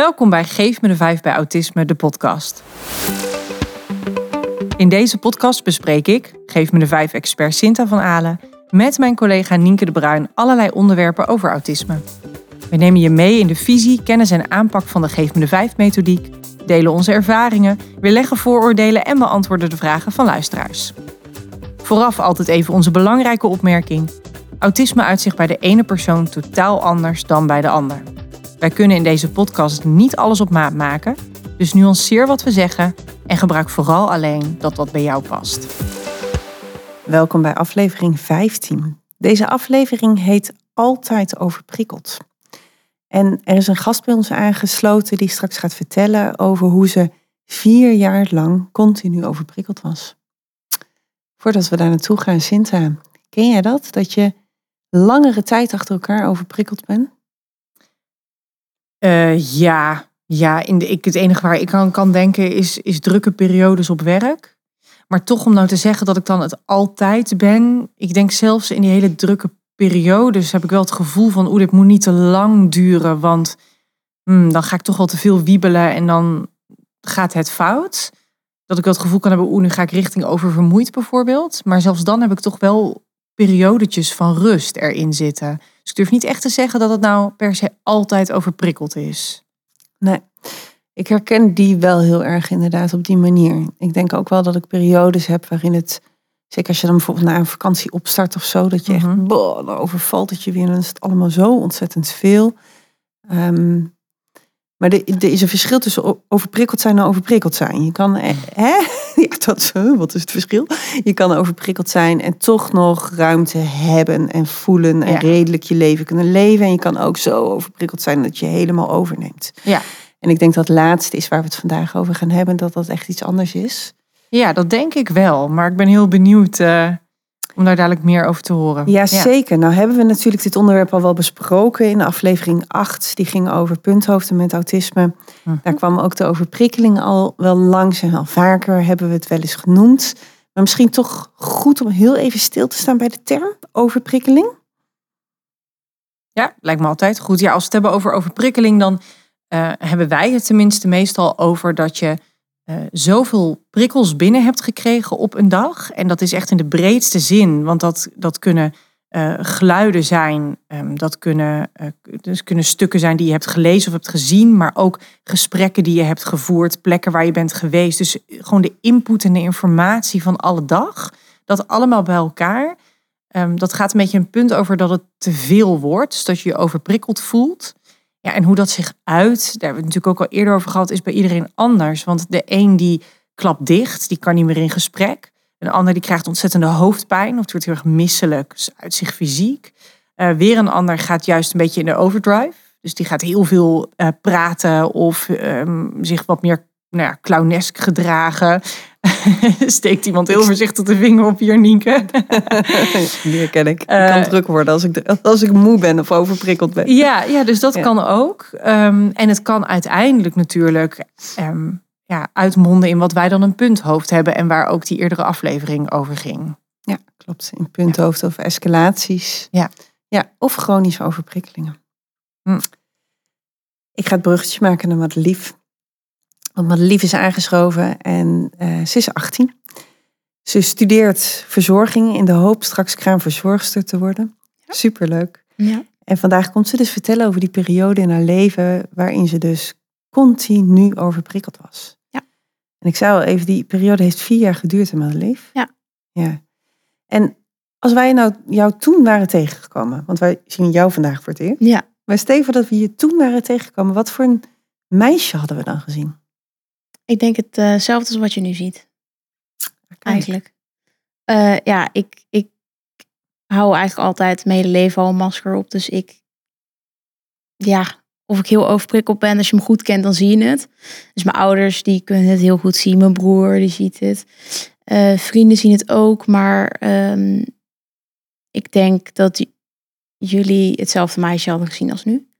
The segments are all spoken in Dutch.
Welkom bij Geef me de 5 bij Autisme, de podcast. In deze podcast bespreek ik, Geef me de 5 expert Sinta van Alen, met mijn collega Nienke de Bruin allerlei onderwerpen over autisme. We nemen je mee in de visie, kennis en aanpak van de Geef me de 5 methodiek, delen onze ervaringen, weerleggen vooroordelen en beantwoorden de vragen van luisteraars. Vooraf altijd even onze belangrijke opmerking. Autisme uitzicht bij de ene persoon totaal anders dan bij de ander. Wij kunnen in deze podcast niet alles op maat maken, dus nuanceer wat we zeggen en gebruik vooral alleen dat wat bij jou past. Welkom bij aflevering 15. Deze aflevering heet Altijd overprikkeld. En er is een gast bij ons aangesloten die straks gaat vertellen over hoe ze vier jaar lang continu overprikkeld was. Voordat we daar naartoe gaan, Sinta, ken jij dat? Dat je langere tijd achter elkaar overprikkeld bent? Uh, ja, ja in de, ik, het enige waar ik aan kan denken is, is drukke periodes op werk. Maar toch om nou te zeggen dat ik dan het altijd ben. Ik denk zelfs in die hele drukke periodes heb ik wel het gevoel van... oeh, dit moet niet te lang duren, want hmm, dan ga ik toch wel te veel wiebelen en dan gaat het fout. Dat ik wel het gevoel kan hebben, oeh, nu ga ik richting oververmoeid bijvoorbeeld. Maar zelfs dan heb ik toch wel periodetjes van rust erin zitten. Dus ik durf niet echt te zeggen dat het nou per se altijd overprikkeld is. Nee, ik herken die wel heel erg inderdaad op die manier. Ik denk ook wel dat ik periodes heb waarin het, zeker als je dan bijvoorbeeld na een vakantie opstart of zo, dat je echt, mm boh, dan overvalt het je weer dan is het allemaal zo ontzettend veel. Ehm, maar er, er, is een verschil tussen overprikkeld zijn en overprikkeld zijn. Je kan, eh, hè? Ja, dat. Wat is het verschil? Je kan overprikkeld zijn en toch nog ruimte hebben en voelen en redelijk je leven kunnen leven. En je kan ook zo overprikkeld zijn dat je helemaal overneemt. Ja. En ik denk dat het laatste is waar we het vandaag over gaan hebben, dat dat echt iets anders is. Ja, dat denk ik wel. Maar ik ben heel benieuwd. Uh om daar dadelijk meer over te horen. Ja, zeker. Nou hebben we natuurlijk dit onderwerp al wel besproken in aflevering 8. Die ging over punthoofden met autisme. Mhm. Daar kwam ook de overprikkeling al wel langs en al vaker hebben we het wel eens genoemd. Maar misschien toch goed om heel even stil te staan bij de term overprikkeling. Ja, lijkt me altijd goed. Ja, als we het hebben over overprikkeling, dan uh, hebben wij het tenminste meestal over dat je uh, zoveel prikkels binnen hebt gekregen op een dag. En dat is echt in de breedste zin, want dat, dat kunnen uh, geluiden zijn, um, dat kunnen, uh, dus kunnen stukken zijn die je hebt gelezen of hebt gezien, maar ook gesprekken die je hebt gevoerd, plekken waar je bent geweest. Dus gewoon de input en de informatie van alle dag, dat allemaal bij elkaar. Um, dat gaat een beetje een punt over dat het te veel wordt, dus dat je je overprikkeld voelt. Ja, en hoe dat zich uit, daar hebben we het natuurlijk ook al eerder over gehad, is bij iedereen anders. Want de een die klapt dicht, die kan niet meer in gesprek. Een ander die krijgt ontzettende hoofdpijn of het wordt heel erg misselijk, dus uit zich fysiek. Uh, weer een ander gaat juist een beetje in de overdrive. Dus die gaat heel veel uh, praten of um, zich wat meer nou ja, clownesk gedragen. Steekt iemand heel voorzichtig de vinger op hier, Nienke? Die ken ik. Ik kan uh, druk worden als ik, als ik moe ben of overprikkeld ben. Ja, ja dus dat kan ook. Um, en het kan uiteindelijk natuurlijk um, ja, uitmonden in wat wij dan een punthoofd hebben. En waar ook die eerdere aflevering over ging. Ja, klopt. In punthoofd of escalaties. Ja. ja of chronische overprikkelingen. Hm. Ik ga het bruggetje maken naar wat lief. Want Madelief is aangeschoven en uh, ze is 18. Ze studeert verzorging in de hoop straks kraamverzorgster te worden. Ja. Superleuk. Ja. En vandaag komt ze dus vertellen over die periode in haar leven waarin ze dus continu overprikkeld was. Ja. En ik zei al even, die periode heeft vier jaar geduurd in Madelief. Ja. Ja. En als wij nou jou toen waren tegengekomen, want wij zien jou vandaag voor het eerst. Ja. Maar Steven, dat we je toen waren tegengekomen, wat voor een meisje hadden we dan gezien? Ik denk hetzelfde als wat je nu ziet. Eigenlijk. Uh, ja, ik, ik hou eigenlijk altijd mijn hele leven al een masker op. Dus ik, ja, of ik heel overprikkeld ben. Als je me goed kent, dan zie je het. Dus mijn ouders, die kunnen het heel goed zien. Mijn broer, die ziet het. Uh, vrienden zien het ook. Maar um, ik denk dat jullie hetzelfde meisje hadden gezien als nu.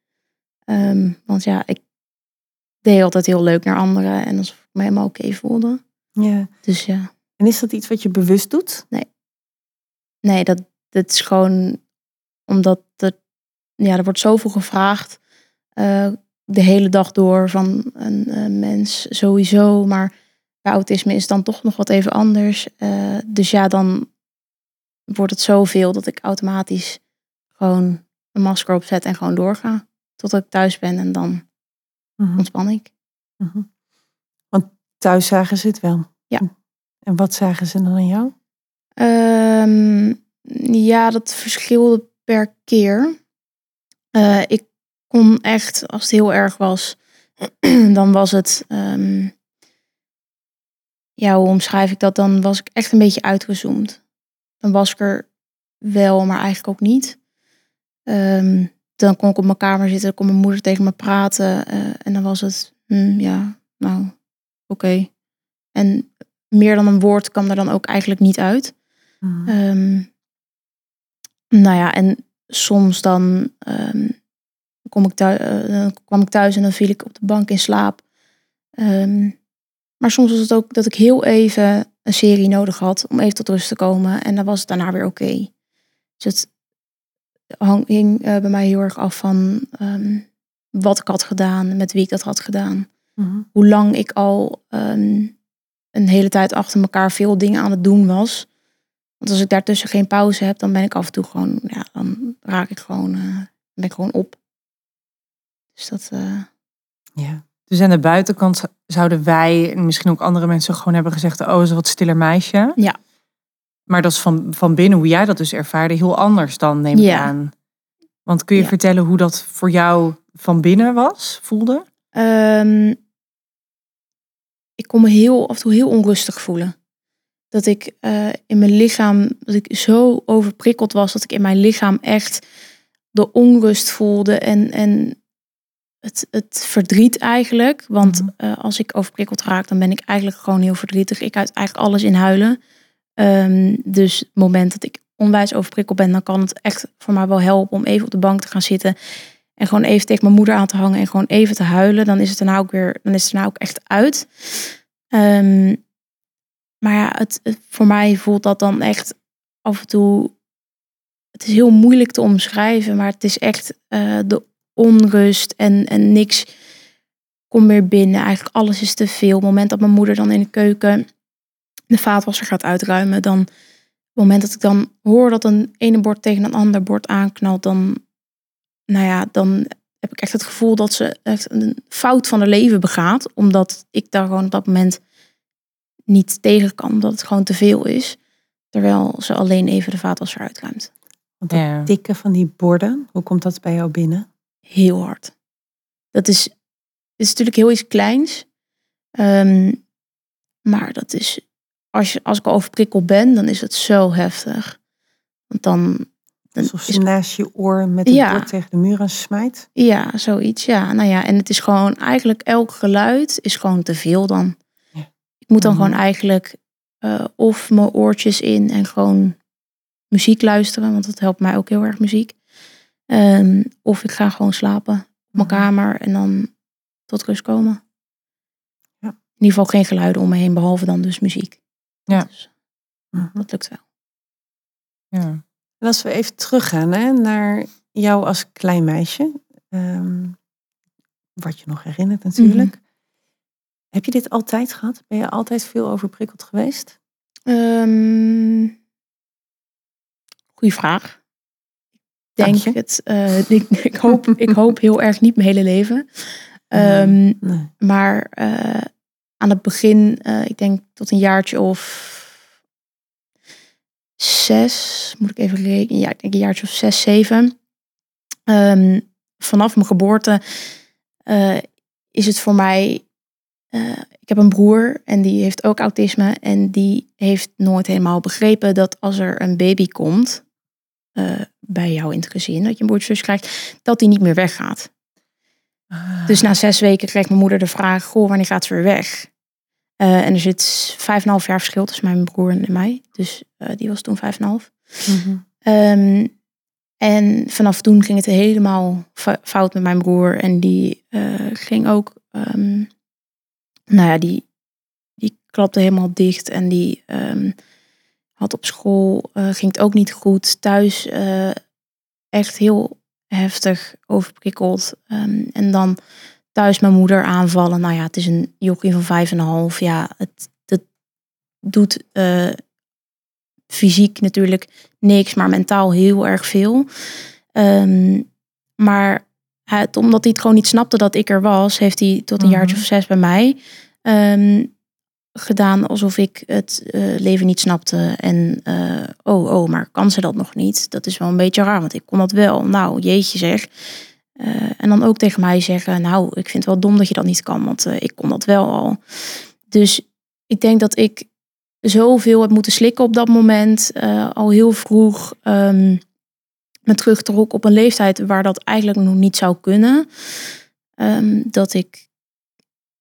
Um, want ja, ik deed altijd heel leuk naar anderen. En alsof ik me helemaal oké okay voelde. Ja. Dus ja. En is dat iets wat je bewust doet? Nee. Nee, dat, dat is gewoon omdat er, ja, er wordt zoveel gevraagd. Uh, de hele dag door van een eh, mens sowieso. Maar bij autisme is het dan toch nog wat even anders. Eh, dus ja, dan wordt het zoveel dat ik automatisch gewoon een masker opzet en gewoon doorga. Totdat ik thuis ben en dan Mhm. ontspan ik. Mhm. Want thuis zagen ze het wel. Ja. En wat zagen ze dan aan jou? Ehm, ja, dat verschilde per keer. Eh, ik kon echt, als het heel erg was, dan was het. ehm, ja, hoe omschrijf ik dat? Dan was ik echt een beetje uitgezoomd. Dan was ik er wel, maar eigenlijk ook niet. Ehm, dan kon ik op mijn kamer zitten, dan kon mijn moeder tegen me praten. eh, en dan was het, hm, ja, nou, oké. En meer dan een woord kwam er dan ook eigenlijk niet uit. Mhm. Ehm, nou ja, en soms dan, ehm, kom ik thuis, dan kwam ik thuis en dan viel ik op de bank in slaap. Ehm, maar soms was het ook dat ik heel even een serie nodig had om even tot rust te komen. En dan was het daarna weer oké. Dus het hang, hing eh, bij mij heel erg af van ehm, wat ik had gedaan, met wie ik dat had gedaan Mhm. hoe lang ik al ehm, een hele tijd achter elkaar veel dingen aan het doen was. Want als ik daartussen geen pauze heb, dan ben ik af en toe gewoon, ja, dan raak ik gewoon, eh, ben ik gewoon op. Dus dat, eh, Ja. Dus aan de buitenkant zouden wij en misschien ook andere mensen gewoon hebben gezegd: Oh, ze is een wat stiller meisje. Ja. Maar dat is van, van binnen, hoe jij dat dus ervaarde, heel anders dan, neem ik Ja. aan. Want kun je Ja. vertellen hoe dat voor jou van binnen was, voelde? Ehm, ik kon me heel af en toe heel onrustig voelen. Dat ik eh, in mijn lichaam, dat ik zo overprikkeld was, dat ik in mijn lichaam echt de onrust voelde en, en het, het verdriet eigenlijk. Want Mhm. eh, als ik overprikkeld raak, dan ben ik eigenlijk gewoon heel verdrietig. Ik uit eigenlijk alles in huilen. Ehm, dus het moment dat ik onwijs overprikkeld ben, dan kan het echt voor mij wel helpen om even op de bank te gaan zitten en gewoon even tegen mijn moeder aan te hangen en gewoon even te huilen. Dan is het daarna ook weer, dan is het daarna ook echt uit. Ehm, maar ja, het, voor mij voelt dat dan echt af en toe. Het is heel moeilijk te omschrijven, maar het is echt eh, de onrust en, en niks komt meer binnen. Eigenlijk alles is te veel. Het moment dat mijn moeder dan in de keuken de vaatwasser gaat uitruimen, dan op het moment dat ik dan hoor dat een ene bord tegen een ander bord aanknalt, dan, nou ja, dan heb ik echt het gevoel dat ze echt een fout van haar leven begaat, omdat ik daar gewoon op dat moment niet tegen kan, omdat het gewoon te veel is. Terwijl ze alleen even de vaatwasser uitruimt. Want dat Ja. tikken van die borden, hoe komt dat bij jou binnen? Heel hard. Dat is, is natuurlijk heel iets kleins. Ehm, maar dat is, als, je, als ik overprikkeld ben, dan is het zo heftig. Want dan, dan Alsof is ze naast je oor met het Ja. tegen de muur aan smijt. Ja, zoiets. Ja, nou ja, en het is gewoon eigenlijk elk geluid is gewoon te veel dan. Ja. Ik moet dan Mhm. gewoon eigenlijk eh, of mijn oortjes in en gewoon muziek luisteren, want dat helpt mij ook heel erg muziek. Ehm, of ik ga gewoon slapen op mijn Mhm. kamer en dan tot rust komen. Ja. In ieder geval geen geluiden om me heen, behalve dan dus muziek. Ja. Dus Mhm. dat lukt wel. Ja. En als we even teruggaan hè, naar jou als klein meisje. ehm, wat je nog herinnert natuurlijk. Mhm. Heb je dit altijd gehad? Ben je altijd veel overprikkeld geweest? Ehm goeie vraag. Ik denk je. het. eh, ik, ik, hoop, ik hoop heel erg niet mijn hele leven. Ehm, Nee. Maar eh, aan het begin, eh, ik denk tot een jaartje of zes, moet ik even rekenen. Ja, ik denk een jaartje of zes, zeven. Ehm, vanaf mijn geboorte eh, is het voor mij. eh, ik heb een broer en die heeft ook autisme. En die heeft nooit helemaal begrepen dat als er een baby komt eh, bij jou in het gezin, dat je een broertje krijgt, dat die niet meer weggaat. Dus na zes weken kreeg mijn moeder de vraag: Goh, wanneer gaat ze weer weg? Eh, en er zit vijf en een half jaar verschil tussen mijn broer en mij. Dus eh, die was toen vijf en half. Mhm. Ehm, en vanaf toen ging het helemaal fout met mijn broer. En die eh, ging ook, ehm, nou ja, die, die klapte helemaal dicht. En die ehm, had op school, ging het ook niet goed. Thuis echt heel heftig overprikkeld. Ehm, en dan thuis mijn moeder aanvallen. Nou ja, het is een jochie van vijf en een half. Ja, het, het doet eh, fysiek natuurlijk niks, maar mentaal heel erg veel. Ehm, maar het, omdat hij het gewoon niet snapte dat ik er was, heeft hij tot een Mhm. jaartje of zes bij mij ehm, gedaan alsof ik het eh, leven niet snapte. En eh, oh, oh, maar kan ze dat nog niet? Dat is wel een beetje raar, want ik kon dat wel. Nou, jeetje zeg. Eh, en dan ook tegen mij zeggen, nou, ik vind het wel dom dat je dat niet kan, want ik kon dat wel al. Dus ik denk dat ik zoveel heb moeten slikken op dat moment, al heel vroeg ehm me terugtrok op een leeftijd waar dat eigenlijk nog niet zou kunnen. Ehm, dat ik,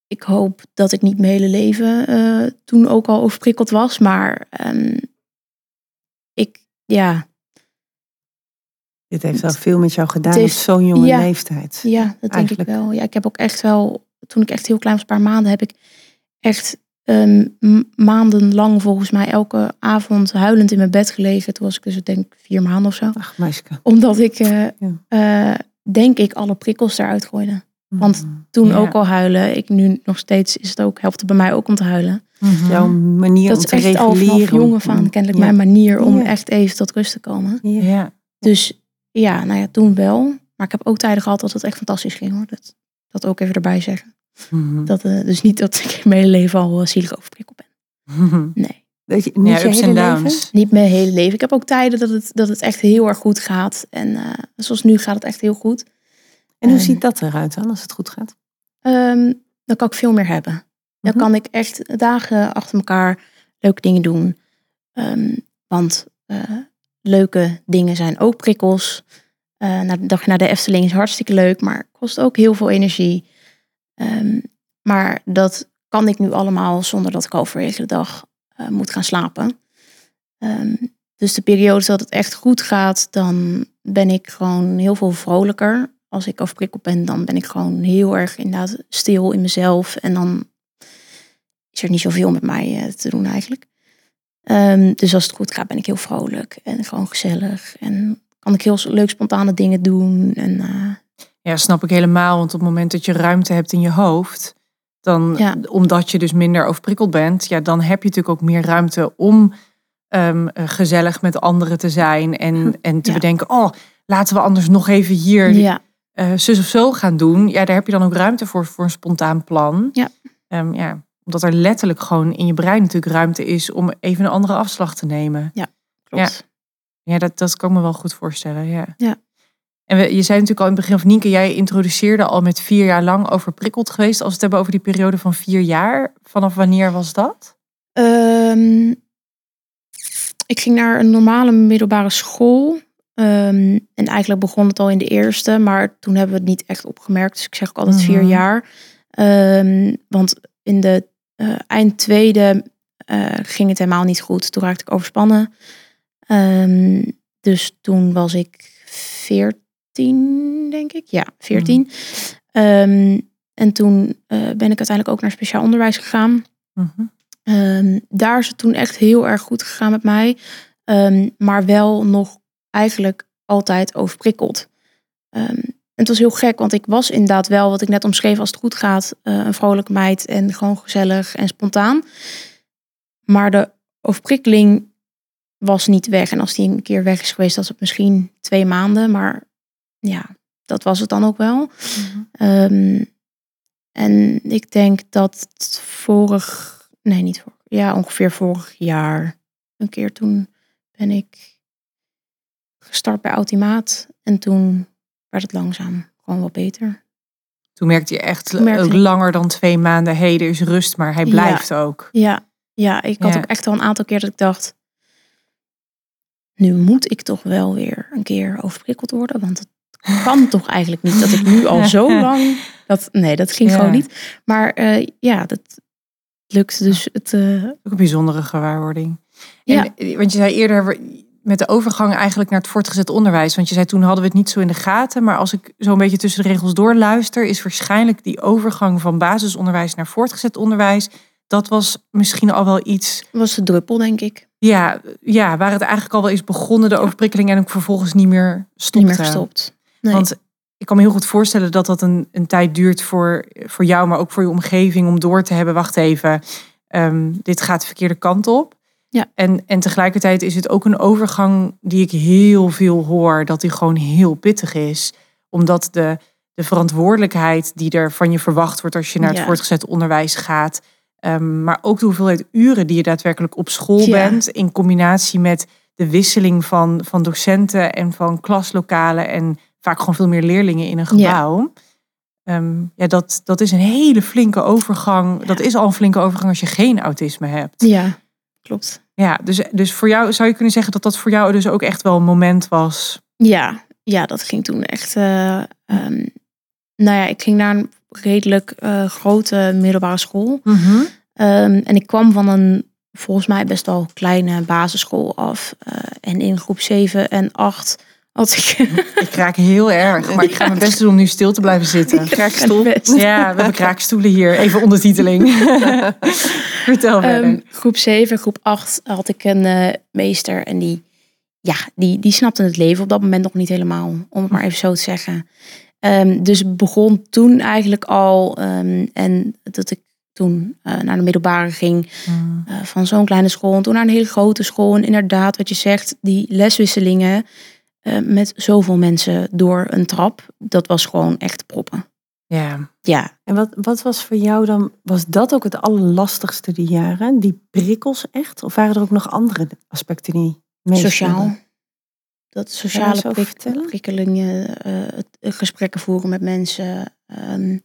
ik hoop dat ik niet mijn hele leven eh, toen ook al overprikkeld was, maar ehm, ik, ja, Dit heeft wel veel met jou gedaan op zo'n jonge ja. leeftijd. Ja, dat denk ik wel. Ja, ik heb ook echt wel, toen ik echt heel klein was, een paar maanden, heb ik echt ehm, m- maandenlang volgens mij elke avond huilend in mijn bed gelegen. Toen was ik dus denk vier maanden of zo. Ach, meisje. Omdat ik, eh, eh, denk ik, alle prikkels eruit gooide. Want Toen Ja. ook al huilen. Ik nu nog steeds is het ook, helpt het bij mij ook om te huilen. Mhm. Jouw manier Dat om is te echt al reguleren. vanaf jongen van kennelijk Ja. mijn manier om Ja. echt even tot rust te komen. Ja. Dus ja, nou ja, toen wel. Maar ik heb ook tijden gehad dat het echt fantastisch ging hoor. Dat, dat ook even erbij zeggen. Mhm. Dat, eh, dus niet dat ik in mijn hele leven al eh, zielig overprikkeld ben. Mhm. Nee, Weet je, niet Ja, ups leven? niet mijn hele leven. Ik heb ook tijden dat het, dat het echt heel erg goed gaat. En eh, zoals nu gaat het echt heel goed. En hoe Ehm, ziet dat eruit dan als het goed gaat? Ehm, dan kan ik veel meer hebben. Dan Mhm. kan ik echt dagen achter elkaar leuke dingen doen. Ehm, want eh, leuke dingen zijn ook prikkels. Eh naar de dag naar de Efteling is hartstikke leuk, maar kost ook heel veel energie. Maar dat kan ik nu allemaal zonder dat ik overwege de dag eh, moet gaan slapen. Dus de periodes dat het echt goed gaat, dan ben ik gewoon heel veel vrolijker. Als ik overprikkeld ben, dan ben ik gewoon heel erg inderdaad stil in mezelf. En dan is er niet zoveel met mij eh, te doen eigenlijk. Ehm, dus als het goed gaat, ben ik heel vrolijk en gewoon gezellig. En kan ik heel leuk spontane dingen doen. En eh, Ja, snap ik helemaal. Want op het moment dat je ruimte hebt in je hoofd, dan, Ja. omdat je dus minder overprikkeld bent, ja, dan heb je natuurlijk ook meer ruimte om ehm, eh, gezellig met anderen te zijn. En, en te Ja. bedenken, oh, laten we anders nog even hier ja, eh, zus of zo gaan doen. Ja, daar heb je dan ook ruimte voor, voor een spontaan plan. Ja. Ehm, ja, omdat er letterlijk gewoon in je brein natuurlijk ruimte is om even een andere afslag te nemen. klopt. Ja, dat, dat kan ik me wel goed voorstellen. Ja. Ja. En we, je zei natuurlijk al in het begin of Nienke, jij introduceerde al met vier jaar lang overprikkeld geweest. Als we het hebben over die periode van vier jaar, vanaf wanneer was dat? Ehm, ik ging naar een normale middelbare school. Ehm, en eigenlijk begon het al in de eerste, maar toen hebben we het niet echt opgemerkt. Dus ik zeg ook altijd vier Mhm. jaar. Ehm, want in de eh, eind tweede eh, ging het helemaal niet goed. Toen raakte ik overspannen. Ehm, dus toen was ik veertien, denk ik. Ja, veertien. Ehm, en toen eh, ben ik uiteindelijk ook naar speciaal onderwijs gegaan. Mhm. Daar is het toen echt heel erg goed gegaan met mij. Maar wel nog eigenlijk altijd overprikkeld. En het was heel gek, want ik was inderdaad wel, wat ik net omschreef, als het goed gaat, eh, een vrolijke meid en gewoon gezellig en spontaan. Maar de overprikkeling was niet weg. En als die een keer weg is geweest, was het misschien twee maanden. Maar ja, dat was het dan ook wel. Ehm, en ik denk dat vorig, nee niet vorig, ja ongeveer vorig jaar, een keer toen ben ik gestart bij Ultimaat. En toen werd het langzaam gewoon wat beter. Toen merkte je echt merkte ook ik- langer dan twee maanden, hey, er is rust, maar hij Ja. blijft ook. Ja, ja ik had Ja. ook echt wel een aantal keer dat ik dacht, nu moet ik toch wel weer een keer overprikkeld worden. Want het kan toch eigenlijk niet dat ik nu al zo lang, dat, nee dat ging Ja. gewoon niet. Maar eh, ja, dat lukte dus. Het, eh, Ook een bijzondere gewaarwording. Ja. En, eh, want je zei eerder met de overgang eigenlijk naar het voortgezet onderwijs. Want je zei toen hadden we het niet zo in de gaten. Maar als ik zo'n beetje tussen de regels doorluister, is waarschijnlijk die overgang van basisonderwijs naar voortgezet onderwijs. Dat was misschien al wel iets, was de druppel, denk ik. ja, ja, waar het eigenlijk al wel is begonnen, de overprikkeling, en ook vervolgens niet meer stopte. Niet meer gestopt. Nee. Want ik kan me heel goed voorstellen dat dat een, een tijd duurt voor, voor jou, maar ook voor je omgeving om door te hebben. Wacht even, ehm, dit gaat de verkeerde kant op. Ja. En, en tegelijkertijd is het ook een overgang die ik heel veel hoor, dat die gewoon heel pittig is. Omdat de, de verantwoordelijkheid die er van je verwacht wordt als je naar het Ja. voortgezet onderwijs gaat. ehm, maar ook de hoeveelheid uren die je daadwerkelijk op school Ja. bent. In combinatie met de wisseling van, van docenten en van klaslokalen. En vaak gewoon veel meer leerlingen in een gebouw. Ja, ja dat, dat is een hele flinke overgang. Dat is al een flinke overgang als je geen autisme hebt. Ja, klopt. Ja, dus, dus voor jou zou je kunnen zeggen dat dat voor jou dus ook echt wel een moment was. Ja, ja dat ging toen echt. eh, ehm, nou ja, ik ging naar een redelijk eh, grote middelbare school. Ehm, en ik kwam van een volgens mij best wel kleine basisschool af. Eh, en in groep 7 en 8 had ik. Ik kraak heel erg, maar ik ga mijn best doen om nu stil te blijven zitten. Kraakstoel. Ja, we hebben kraakstoelen hier. Even ondertiteling. Vertel verder. Ehm, groep 7, groep 8 had ik een eh, meester en die, ja, die, die snapte het leven op dat moment nog niet helemaal, om het maar even zo te zeggen. Ehm, dus begon toen eigenlijk al ehm, en dat ik toen eh, naar de middelbare ging, Mm. eh, van zo'n kleine school en toen naar een hele grote school. En inderdaad, wat je zegt, die leswisselingen eh, met zoveel mensen door een trap, dat was gewoon echt proppen. Ja. Ja, En wat, wat was voor jou dan, was dat ook het allerlastigste die jaren? Die prikkels echt? Of waren er ook nog andere aspecten die sociaal. Dat sociale prik- prikkelingen, eh, het- het gesprekken voeren met mensen. ehm,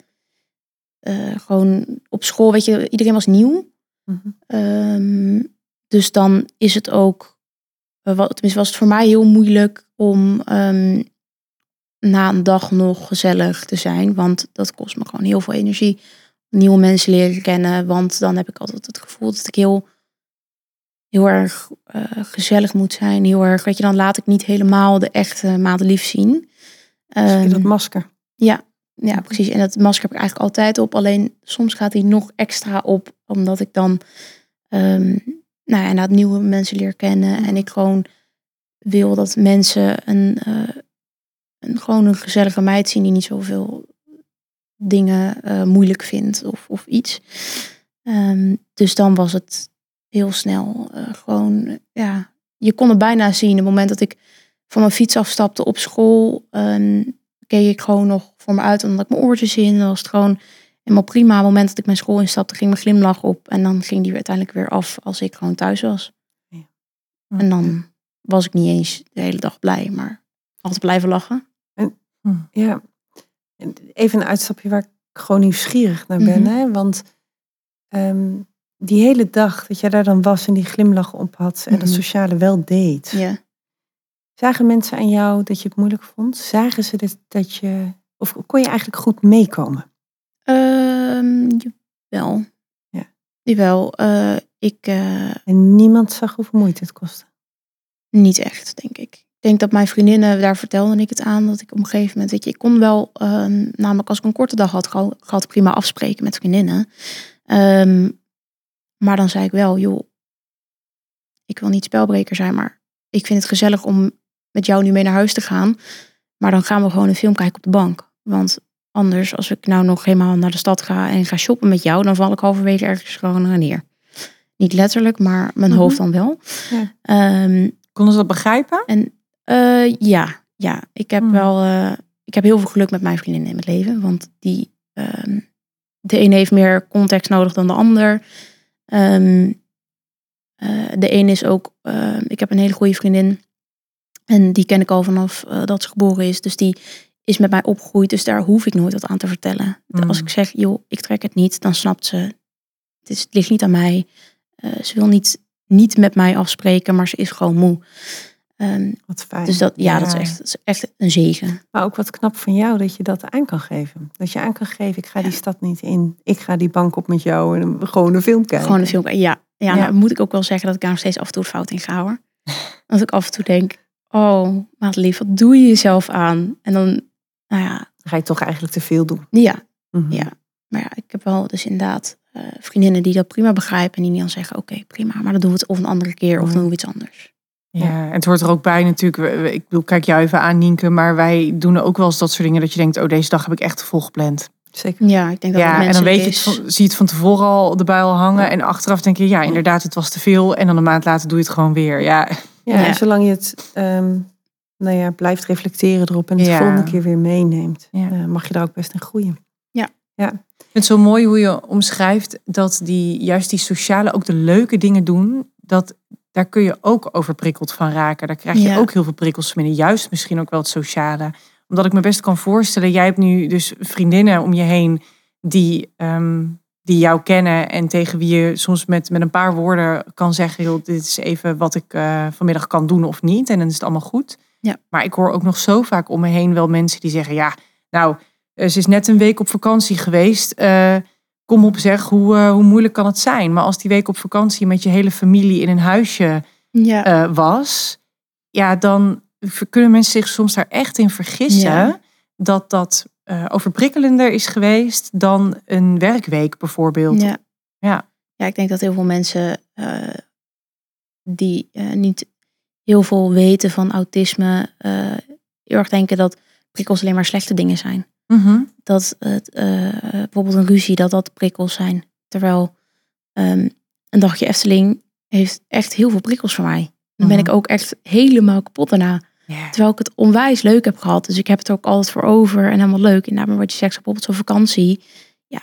eh, gewoon op school, weet je, iedereen was nieuw. Mhm. Ehm, dus dan is het ook, eh, tenminste was het voor mij heel moeilijk om ehm, na een dag nog gezellig te zijn. Want dat kost me gewoon heel veel energie. Nieuwe mensen leren kennen. Want dan heb ik altijd het gevoel dat ik heel, heel erg eh, gezellig moet zijn. Heel erg, weet je, dan laat ik niet helemaal de echte madelief zien. Je dat masker. ja, precies. En dat masker heb ik eigenlijk altijd op. Alleen soms gaat hij nog extra op. Omdat ik dan ehm nou ja, inderdaad nieuwe mensen leer kennen. En ik gewoon wil dat mensen een, eh, een, gewoon een gezellige meid zien die niet zoveel dingen eh, moeilijk vindt of, of iets. Ehm, dus dan was het heel snel eh, gewoon, ja, je kon het bijna zien. Op het moment dat ik van mijn fiets afstapte op school, ehm, keek ik gewoon nog voor me uit. Had ik mijn oortjes in. Dan was het gewoon helemaal prima. Op het moment dat ik mijn school instapte, ging mijn glimlach op. En dan ging die weer uiteindelijk weer af als ik gewoon thuis was. En dan was ik niet eens de hele dag blij, maar altijd blijven lachen. Ja. En Even een uitstapje waar ik gewoon nieuwsgierig naar ben. Mhm. hè? Want ehm, die hele dag dat jij daar dan was en die glimlach op had en dat Mhm. sociale wel deed. Ja. Zagen mensen aan jou dat je het moeilijk vond? Zagen ze dat, dat je... Of kon je eigenlijk goed meekomen? Ehm jawel. Ja. Jawel. eh, ik eh, En niemand zag hoeveel moeite het kostte. niet echt, denk ik. Ik denk dat mijn vriendinnen, daar vertelde ik het aan, dat ik op een gegeven moment, weet je, ik kon wel, ehm, namelijk als ik een korte dag had geha- gehad, prima afspreken met vriendinnen. Ehm, maar dan zei ik wel, joh, ik wil niet spelbreker zijn, maar ik vind het gezellig om met jou nu mee naar huis te gaan. Maar dan gaan we gewoon een film kijken op de bank. Want anders, als ik nou nog helemaal naar de stad ga en ga shoppen met jou, dan val ik halverwege ergens gewoon neer. Niet letterlijk, maar mijn Mhm. hoofd dan wel. Ja. Ehm, Konden ze dat begrijpen? en eh, ja, ja, ik heb Hmm. wel, eh, ik heb heel veel geluk met mijn vriendinnen in mijn leven. Want die, ehm, de ene heeft meer context nodig dan de ander. Ehm, eh, de ene is ook, ik heb een hele goede vriendin. En die ken ik al vanaf dat ze geboren is. Dus die is met mij opgegroeid. Dus daar hoef ik nooit wat aan te vertellen. Hmm. Als ik zeg, joh, ik trek het niet, dan snapt ze. Het, is, het ligt niet aan mij. Eh, ze wil niet, niet met mij afspreken, maar ze is gewoon moe. Ehm, Wat fijn. dus dat, ja, Ja. Dat, is echt, dat is echt een zegen. Maar ook wat knap van jou dat je dat aan kan geven. Dat je aan kan geven, ik ga die stad niet in. Ik ga die bank op met jou en gewoon een film kijken. Gewoon een film. Ja, ja, Ja. Nou, moet ik ook wel zeggen dat ik daar nog steeds af en toe fout in ga hoor. Dat ik af en toe denk, oh, maatlief, wat doe je jezelf aan? En dan, nou ja, Dan ga je toch eigenlijk te veel doen. ja, Mhm. Ja. maar ja, ik heb wel dus inderdaad eh, vriendinnen die dat prima begrijpen en die dan zeggen, oké, prima, maar dan doen we het of een andere keer of dan doen we iets anders. Ja, en het hoort er ook bij natuurlijk. Ik bedoel, kijk jou even aan, Nienke. Maar wij doen ook wel eens dat soort dingen dat je denkt, oh, deze dag heb ik echt te vol gepland. Zeker. Ja, ik denk dat Ja, het en dan weet je, het zie je het van tevoren al de al hangen. En achteraf denk je, ja, inderdaad, het was te veel. En dan een maand later doe je het gewoon weer. Ja, Ja, Ja. en zolang je het ehm, nou ja, blijft reflecteren erop en het Ja. volgende keer weer meeneemt, Ja. eh, mag je daar ook best in groeien. Ik vind het zo mooi hoe je omschrijft dat die, juist die sociale, ook de leuke dingen doen, dat daar kun je ook overprikkeld van raken. Daar krijg je Ja. ook heel veel prikkels van binnen. Juist misschien ook wel het sociale. Omdat ik me best kan voorstellen, jij hebt nu dus vriendinnen om je heen die, ehm, die jou kennen en tegen wie je soms met, met een paar woorden kan zeggen, joh, dit is even wat ik eh, vanmiddag kan doen of niet. En dan is het allemaal goed. Ja. Maar ik hoor ook nog zo vaak om me heen wel mensen die zeggen, ja, nou, eh, ze is net een week op vakantie geweest. Eh, kom op zeg, hoe, eh, hoe moeilijk kan het zijn? Maar als die week op vakantie met je hele familie in een huisje Ja, was, ja, dan kunnen mensen zich soms daar echt in vergissen Ja. dat dat overprikkelender is geweest dan een werkweek bijvoorbeeld. ja. Ja. ja, ik denk dat heel veel mensen die niet heel veel weten van autisme, eh, heel erg denken dat prikkels alleen maar slechte dingen zijn. Mhm. Dat het, eh, bijvoorbeeld een ruzie, dat dat prikkels zijn. Terwijl ehm, een dagje Efteling heeft echt heel veel prikkels voor mij. Dan ben Mhm. ik ook echt helemaal kapot daarna. Terwijl ik het onwijs leuk heb gehad. Dus ik heb het ook altijd voor over en helemaal leuk. En maar wat je zegt, bijvoorbeeld zo'n vakantie. Ja,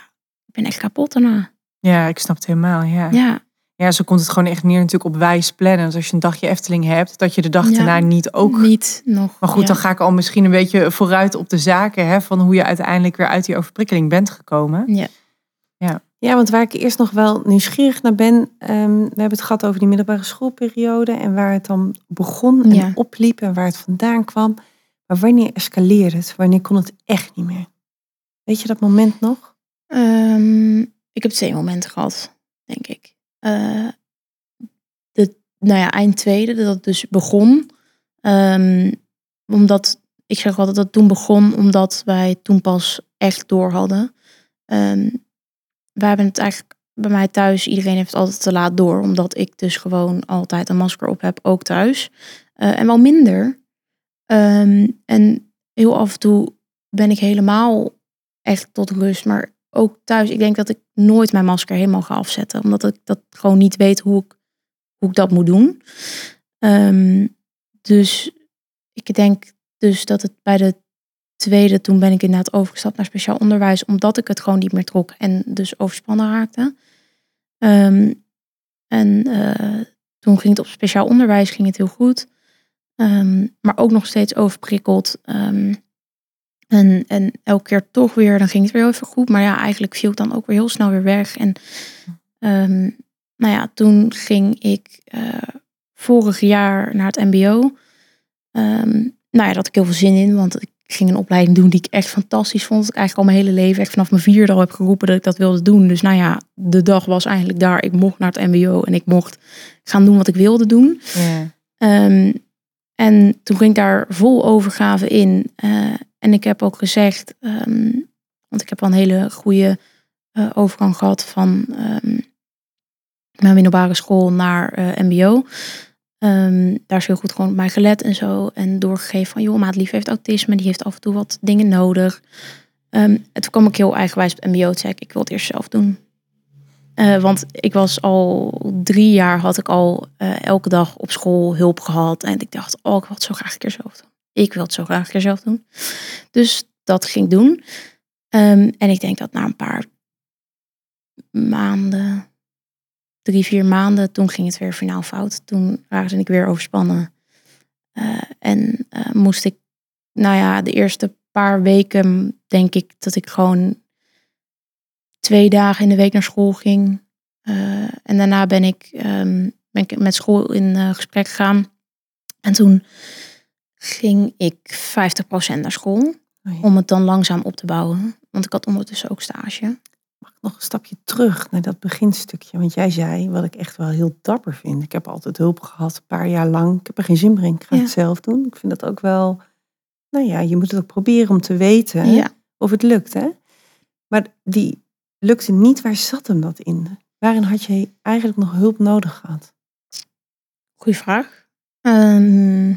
ik ben echt kapot daarna. ja, ik snap het helemaal. Ja. Ja, ja, zo komt het gewoon echt neer natuurlijk op wijs plannen. Dus als je een dagje Efteling hebt, dat je de dag Ja. daarna niet ook niet nog. Maar goed, ja. dan ga ik al misschien een beetje vooruit op de zaken hè, van hoe je uiteindelijk weer uit die overprikkeling bent gekomen. Ja. Ja, want waar ik eerst nog wel nieuwsgierig naar ben, ehm, we hebben het gehad over die middelbare schoolperiode en waar het dan begon en Ja. opliep en waar het vandaan kwam. Maar wanneer escaleerde het? Wanneer kon het echt niet meer? Weet je dat moment nog? Ehm, ik heb twee momenten gehad, denk ik. Eh, de, nou ja, eind tweede, dat het dus begon. Ehm, omdat, ik zeg altijd dat toen begon, omdat wij toen pas echt door hadden. Ehm, wij hebben het eigenlijk bij mij thuis, iedereen heeft het altijd te laat door. Omdat ik dus gewoon altijd een masker op heb, ook thuis. Eh, en wel minder. Ehm, en heel af en toe ben ik helemaal echt tot rust. Maar ook thuis, ik denk dat ik nooit mijn masker helemaal ga afzetten. Omdat ik dat gewoon niet weet hoe ik, hoe ik dat moet doen. Ehm, dus ik denk dus dat het bij de tweede, toen ben ik inderdaad overgestapt naar speciaal onderwijs. Omdat ik het gewoon niet meer trok en dus overspannen raakte. Ehm, en eh, toen ging het op speciaal onderwijs ging het heel goed. Ehm, maar ook nog steeds overprikkeld. En, en elke keer toch weer, dan ging het weer heel even goed. Maar ja, eigenlijk viel ik dan ook weer heel snel weer weg. En ehm, nou ja, toen ging ik eh, vorig jaar naar het mbo. Ehm, nou ja, daar had ik heel veel zin in. Want ik ging een opleiding doen die ik echt fantastisch vond. Dat ik eigenlijk al mijn hele leven, echt vanaf mijn vierde al heb geroepen dat ik dat wilde doen. Dus nou ja, de dag was eigenlijk daar. Ik mocht naar het mbo en ik mocht gaan doen wat ik wilde doen. Ehm, en toen ging ik daar vol overgave in. Eh, en ik heb ook gezegd, ehm, want ik heb al een hele goede eh, overgang gehad van ehm, mijn middelbare school naar eh, MBO. Ehm, daar is heel goed gewoon op mij gelet en zo. En doorgegeven van, joh, maatlief heeft autisme, die heeft af en toe wat dingen nodig. En toen kwam ik heel eigenwijs op MBO te ik wil het eerst zelf doen. Eh, want ik was al drie jaar, had ik al elke dag op school hulp gehad. En ik dacht, oh, ik wil zo graag een keer zelf doen. Ik wil het zo graag een keer zelf doen. Dus dat ging doen. Ehm, en ik denk dat na een paar maanden, drie, vier maanden, toen ging het weer finaal fout. Toen raakte ik weer overspannen. Eh, en eh, moest ik, nou ja, de eerste paar weken denk ik dat ik gewoon twee dagen in de week naar school ging. Eh, en daarna ben ik, ehm, ben ik met school in gesprek gegaan. En toen ging ik 50% naar school. Oh ja. Om het dan langzaam op te bouwen. Want ik had ondertussen ook stage. Mag ik nog een stapje terug naar dat beginstukje? Want jij zei, wat ik echt wel heel dapper vind. Ik heb altijd hulp gehad, een paar jaar lang. Ik heb er geen zin meer in, ik ga Ja. het zelf doen. Ik vind dat ook wel... Nou ja, je moet het ook proberen om te weten Ja. of het lukt, hè? Maar die lukte niet. Waar zat hem dat in? Waarin had je eigenlijk nog hulp nodig gehad? Goeie vraag. Ehm,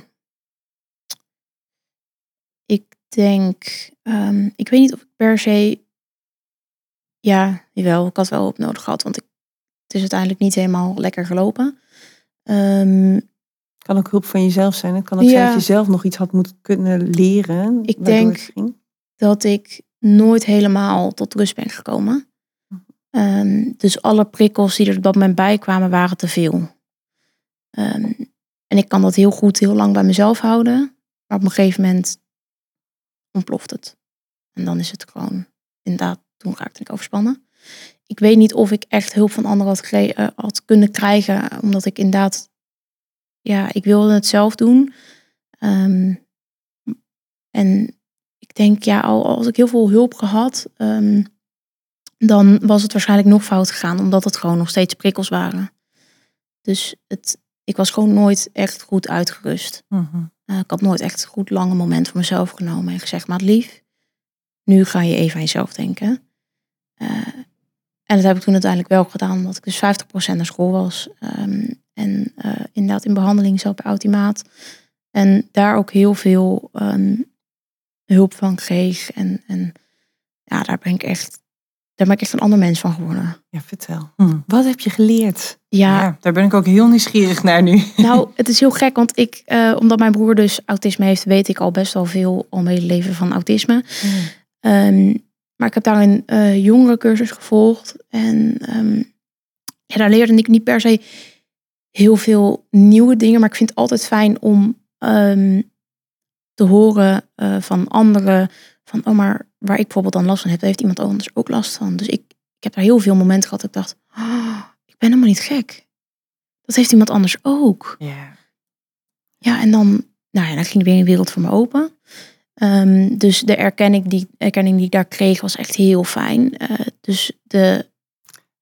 ik denk, ehm, ik weet niet of ik per se, ja, jawel, ik had wel op nodig gehad, want ik, het is uiteindelijk niet helemaal lekker gelopen. Ehm, kan ook hulp van jezelf zijn. Het kan ook zijn dat je zelf nog iets had moeten kunnen leren. Ik denk- dat ik nooit helemaal tot rust ben gekomen. Ehm, dus alle prikkels die er op dat moment bij kwamen, waren te veel. En ik kan dat heel goed heel lang bij mezelf houden. Maar op een gegeven moment ontploft het. En dan is het gewoon, inderdaad, toen raakte ik overspannen. Ik weet niet of ik echt hulp van anderen had, gere- eh, had kunnen krijgen. Omdat ik inderdaad, ja, ik wilde het zelf doen. Ehm, en ik denk, ja, al als ik heel veel hulp gehad, ehm, dan was het waarschijnlijk nog fout gegaan, omdat het gewoon nog steeds prikkels waren. Dus het, ik was gewoon nooit echt goed uitgerust. Mhm. Eh, ik had nooit echt goed lange moment voor mezelf genomen en gezegd, maar lief, nu ga je even aan jezelf denken. Eh, en dat heb ik toen uiteindelijk wel gedaan, omdat ik dus 50% naar school was. ehm, en eh, inderdaad in behandeling zat bij Ultimaat. En daar ook heel veel ehm, hulp van kreeg. En, en ja, daar ben ik echt, daar ben ik echt een ander mens van geworden. Ja, vertel. Hm. Wat heb je geleerd? Ja, Ja, daar ben ik ook heel nieuwsgierig naar nu. Nou, het is heel gek, want ik, eh, omdat mijn broer dus autisme heeft, weet ik al best wel veel al mijn hele leven van autisme. Ehm, maar ik heb daar een eh jongerencursus gevolgd. En ehm, ja, daar leerde ik niet per se heel veel nieuwe dingen. Maar ik vind het altijd fijn om ehm, te horen eh, van anderen. Van, oh, maar waar ik bijvoorbeeld dan last van heb, daar heeft iemand anders ook last van. Dus ik, ik heb daar heel veel momenten gehad dat ik dacht, "Oh, ik ben helemaal niet gek. Dat heeft iemand anders ook. Ja. Ja, en dan, nou ja, dan ging weer een wereld voor me open. Ehm, dus de erkenning die, erkenning die ik daar kreeg was echt heel fijn. Eh, dus de,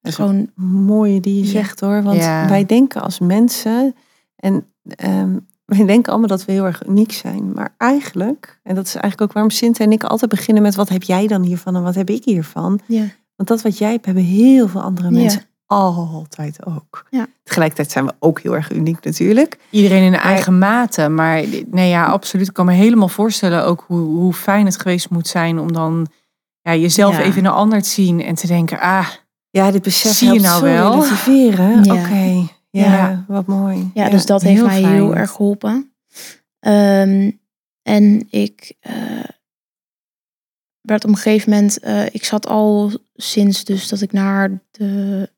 Dat is gewoon, mooie die je Ja. zegt hoor. Want Ja. wij denken als mensen, en ehm, wij denken allemaal dat we heel erg uniek zijn. Maar eigenlijk, en dat is eigenlijk ook waarom Sint en ik altijd beginnen met wat heb jij dan hiervan en wat heb ik hiervan. ja, Want dat wat jij hebt, hebben heel veel andere Ja. mensen altijd ook. Ja. Tegelijkertijd zijn we ook heel erg uniek natuurlijk. Iedereen in de eigen mate. Maar nee, ja, absoluut. Ik kan me helemaal voorstellen ook hoe, hoe fijn het geweest moet zijn om dan ja, jezelf Ja. even in een ander te zien en te denken, ah, Ja, dit besef Zie je helpt nou zo wel? relativeren. Oké, ja, Ja. wat mooi. ja, dus dat heeft mij fijn. heel erg geholpen. Ehm, en ik eh, werd op een gegeven moment, eh, ik zat al sinds dus dat ik naar de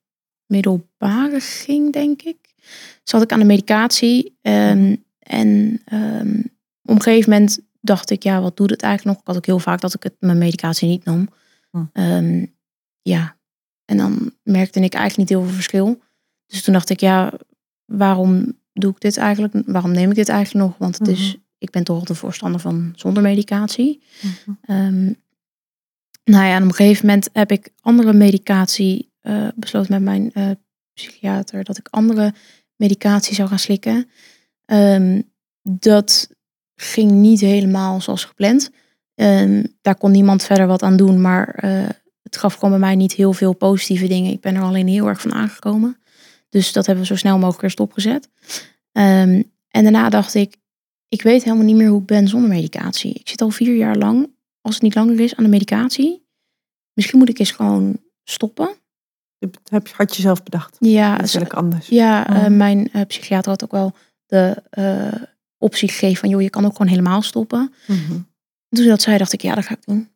middelbare ging, denk ik. Zat ik aan de medicatie. Ehm, en ehm, op een gegeven moment dacht ik, ja, wat doet het eigenlijk nog? Ik had ook heel vaak dat ik het, mijn medicatie niet nam. Hm. Ehm, ja, en dan merkte ik eigenlijk niet heel veel verschil. Dus toen dacht ik, ja, waarom doe ik dit eigenlijk? Waarom neem ik dit eigenlijk nog? Want het is, ik ben toch de voorstander van zonder medicatie. Mhm. Ehm, nou ja, en op een gegeven moment heb ik andere medicatie eh, besloten met mijn eh, psychiater dat ik andere medicatie zou gaan slikken. Ehm, dat ging niet helemaal zoals gepland. Ehm, daar kon niemand verder wat aan doen, maar eh, het gaf gewoon bij mij niet heel veel positieve dingen. Ik ben er alleen heel erg van aangekomen. Dus dat hebben we zo snel mogelijk weer stopgezet. Ehm, en daarna dacht ik, ik weet helemaal niet meer hoe ik ben zonder medicatie. Ik zit al vier jaar lang, als het niet langer is, aan de medicatie. Misschien moet ik eens gewoon stoppen. Dat heb, had je zelf bedacht. Ja, Dat is zo- eigenlijk anders. ja eh, mijn eh, psychiater had ook wel de eh, optie gegeven van, joh, je kan ook gewoon helemaal stoppen. Mhm. En toen ze dat zei, dacht ik, ja, dat ga ik doen.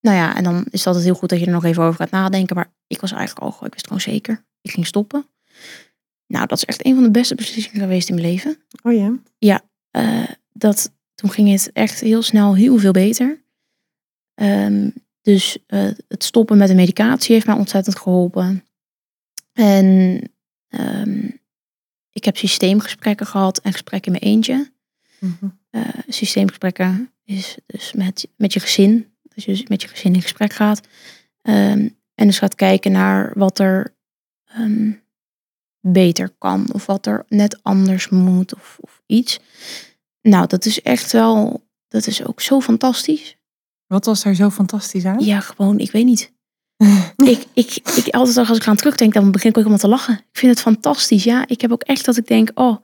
Nou ja, en dan is het altijd heel goed dat je er nog even over gaat nadenken. Maar ik was eigenlijk al, ik wist gewoon zeker. Ik ging stoppen. Nou, dat is echt een van de beste beslissingen geweest in mijn leven. Oh ja. Eh, dat, toen ging het echt heel snel heel veel beter. Ehm, dus eh, het stoppen met de medicatie heeft mij ontzettend geholpen. En ehm, ik heb systeemgesprekken gehad en gesprekken in mijn eentje. Mhm. Eh, systeemgesprekken is dus met, met je gezin. Dat je dus met je gezin in gesprek gaat. Ehm, en dus gaat kijken naar wat er beter kan. Of wat er net anders moet of, of iets. Nou, dat is echt wel... Dat is ook zo fantastisch. wat was daar zo fantastisch aan? Ja, gewoon, ik weet niet. ik, ik, ik, altijd als ik aan terugdenk, dan begin ik ook helemaal te lachen. Ik vind het fantastisch. Ja, ik heb ook echt dat ik denk, oh,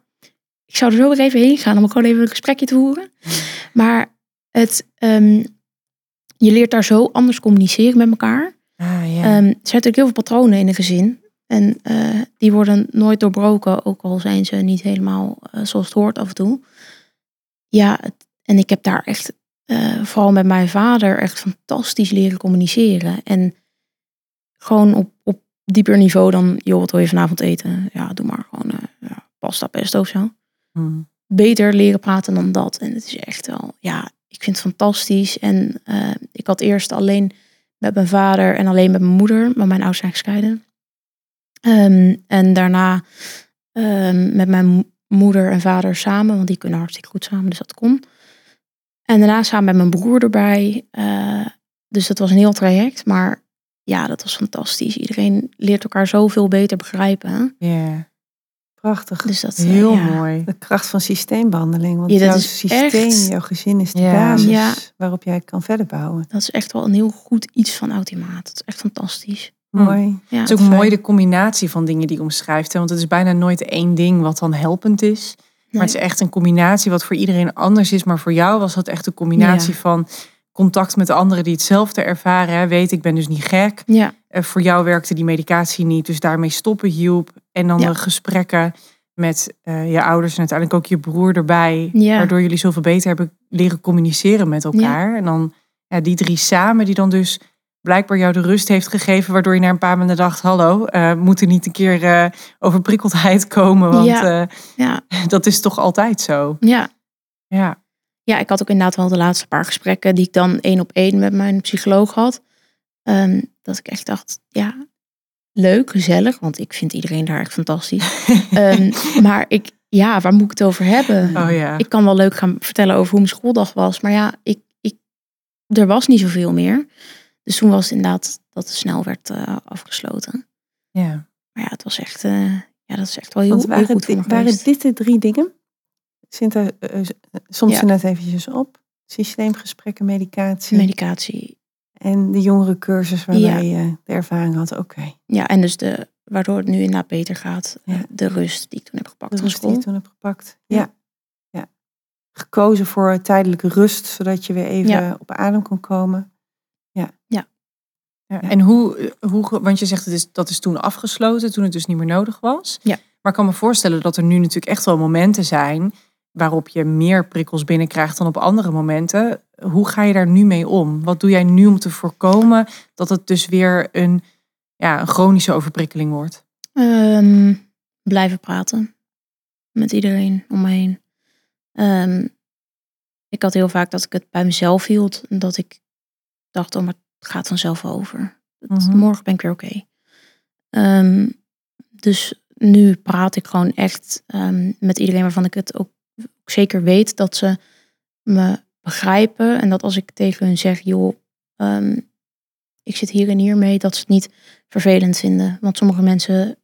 ik zou er zo weer even heen gaan om gewoon even een gesprekje te voeren. Maar het, ehm, je leert daar zo anders communiceren met elkaar. Ah, ja. Ehm, er zijn natuurlijk heel veel patronen in een gezin. En eh, die worden nooit doorbroken, ook al zijn ze niet helemaal eh, zoals het hoort af en toe. Ja, het- en ik heb daar echt, eh, vooral met mijn vader, echt fantastisch leren communiceren. En gewoon op, op dieper niveau dan, joh, wat wil je vanavond eten? Ja, doe maar gewoon ja, pasta, pesto of zo. Hmm. Beter leren praten dan dat. En het is echt wel, ja, ik vind het fantastisch. En ik had eerst alleen met mijn vader en alleen met mijn moeder, maar mijn ouders zijn gescheiden. Ehm, en daarna ehm, met mijn mo- moeder en vader samen, want die kunnen hartstikke goed samen, dus dat kon. En daarna samen met mijn broer erbij. eh, dus dat was een heel traject, maar ja, dat was fantastisch. Iedereen leert elkaar zoveel beter begrijpen. Ja, Prachtig. Dus dat, eh, heel ja. mooi. De kracht van systeembehandeling. Want Ja, dat jouw is systeem, echt- jouw gezin is de Ja. basis Ja. waarop jij kan verder bouwen. Dat is echt wel een heel goed iets van Automaat. Dat is echt fantastisch. Mooi. Ja, Het is ook fijn. mooi de combinatie van dingen die je omschrijft. Hè? Want het is bijna nooit één ding wat dan helpend is. Maar het is echt een combinatie wat voor iedereen anders is. Maar voor jou was dat echt een combinatie Ja. van contact met anderen die hetzelfde ervaren. Hè? Weet, ik ben dus niet gek. Ja, Eh, voor jou werkte die medicatie niet. Dus daarmee stoppen hielp. En dan Ja. de gesprekken met eh, je ouders en uiteindelijk ook je broer erbij. Ja. Waardoor jullie zoveel beter hebben leren communiceren met elkaar. En dan ja, die drie samen die dan dus blijkbaar jou de rust heeft gegeven. Waardoor je na een paar maanden dacht, hallo, eh moet er niet een keer eh overprikkeldheid komen. Want Ja. eh, ja, dat is toch altijd zo. ja. Ja, ja, ik had ook inderdaad wel de laatste paar gesprekken die ik dan één op één met mijn psycholoog had. Ehm, dat ik echt dacht, ja, leuk, gezellig, want ik vind iedereen daar echt fantastisch. Ehm, maar ik, ja, waar moet ik het over hebben? oh ja. Ik kan wel leuk gaan vertellen over hoe mijn schooldag was, maar ja, ik, ik, er was niet zoveel meer. Dus toen was het inderdaad dat het snel werd eh, afgesloten. ja. Maar ja, het was echt, eh, ja, dat is echt wel heel, Want heel waren, goed voor me dit, waren dit de drie dingen? Sinta, eh, soms Ja. net eventjes op. Systeemgesprekken, medicatie. Medicatie, en de jongere cursus waarbij Ja. je de ervaring had. Oké, Ja, en dus de, waardoor het nu inderdaad beter gaat. Ja. De rust die ik toen heb gepakt de rust die je toen hebt gepakt. Ja. Ja. Gekozen voor tijdelijke rust, zodat je weer even op adem kon komen. Ja. Ja. En hoe, hoe, want je zegt het is, dat is toen afgesloten, toen het dus niet meer nodig was. Ja. Maar ik kan me voorstellen dat er nu natuurlijk echt wel momenten zijn waarop je meer prikkels binnenkrijgt dan op andere momenten. Hoe ga je daar nu mee om? Wat doe jij nu om te voorkomen dat het dus weer een, ja, een chronische overprikkeling wordt? Ehm, blijven praten met iedereen om me heen. Ehm, ik had heel vaak dat ik het bij mezelf hield. Dat ik dacht, oh, maar het gaat vanzelf over. Mhm. Morgen ben ik weer oké. Ehm, dus nu praat ik gewoon echt ehm, met iedereen waarvan ik het ook zeker weet dat ze me begrijpen. En dat als ik tegen hun zeg, joh, ehm, ik zit hier en hier mee, dat ze het niet vervelend vinden. Want sommige mensen,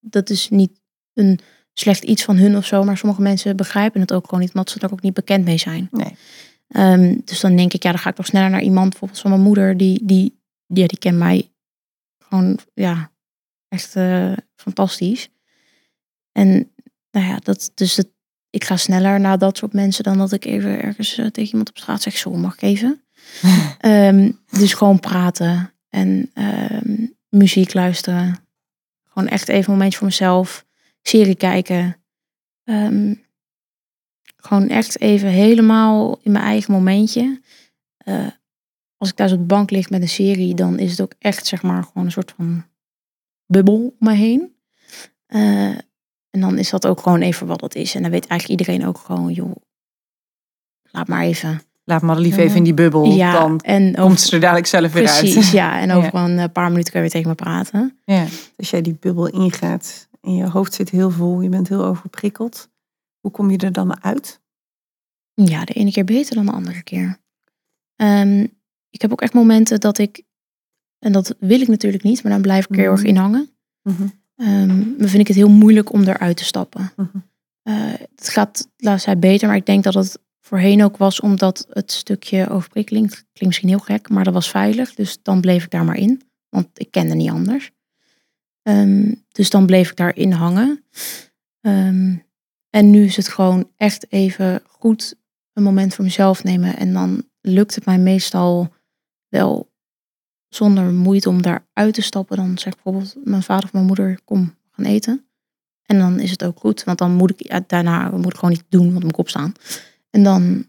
dat is niet een slecht iets van hun of zo, maar sommige mensen begrijpen het ook gewoon niet, omdat ze er ook niet bekend mee zijn. Nee. Ehm, dus dan denk ik, ja, dan ga ik toch sneller naar iemand, bijvoorbeeld van mijn moeder, die, die, die, ja, die kent mij gewoon, ja, echt eh, fantastisch. En nou ja, dat, dus het, ik ga sneller naar dat soort mensen dan dat ik even ergens eh, tegen iemand op straat zeg, zo mag ik even. Ehm, dus gewoon praten en ehm, muziek luisteren. Gewoon echt even een momentje voor mezelf. Serie kijken. Gewoon echt even helemaal in mijn eigen momentje. Eh, als ik thuis op de bank lig met een serie, dan is het ook echt zeg maar gewoon een soort van bubbel om me heen. Eh, en dan is dat ook gewoon even wat het is. En dan weet eigenlijk iedereen ook gewoon, joh, laat maar even. Laat Madelief Ja. even in die bubbel, ja, dan en komt ze er dadelijk zelf weer uit. Precies, ja. En over Ja. een paar minuten kun je weer tegen me praten. Ja. Als jij die bubbel ingaat en je hoofd zit heel vol, je bent heel overprikkeld. Hoe kom je er dan uit? Ja, de ene keer beter dan de andere keer. Ehm, ik heb ook echt momenten dat ik, en dat wil ik natuurlijk niet, maar dan blijf ik er heel erg Mhm. in hangen. Mhm. Ehm, dan vind ik het heel moeilijk om eruit te stappen. Mhm. Eh, het gaat de laatste tijd beter, maar ik denk dat het voorheen ook was omdat het stukje overprikkeling, het klinkt misschien heel gek, maar dat was veilig. Dus dan bleef ik daar maar in, want ik kende niet anders. Ehm, dus dan bleef ik daarin hangen. En nu is het gewoon echt even goed een moment voor mezelf nemen. En dan lukt het mij meestal wel zonder moeite om daar uit te stappen. Dan zegt bijvoorbeeld mijn vader of mijn moeder, kom, gaan eten. En dan is het ook goed, want dan moet ik ja, daarna moet ik gewoon niet doen, want ik moet opstaan. En dan,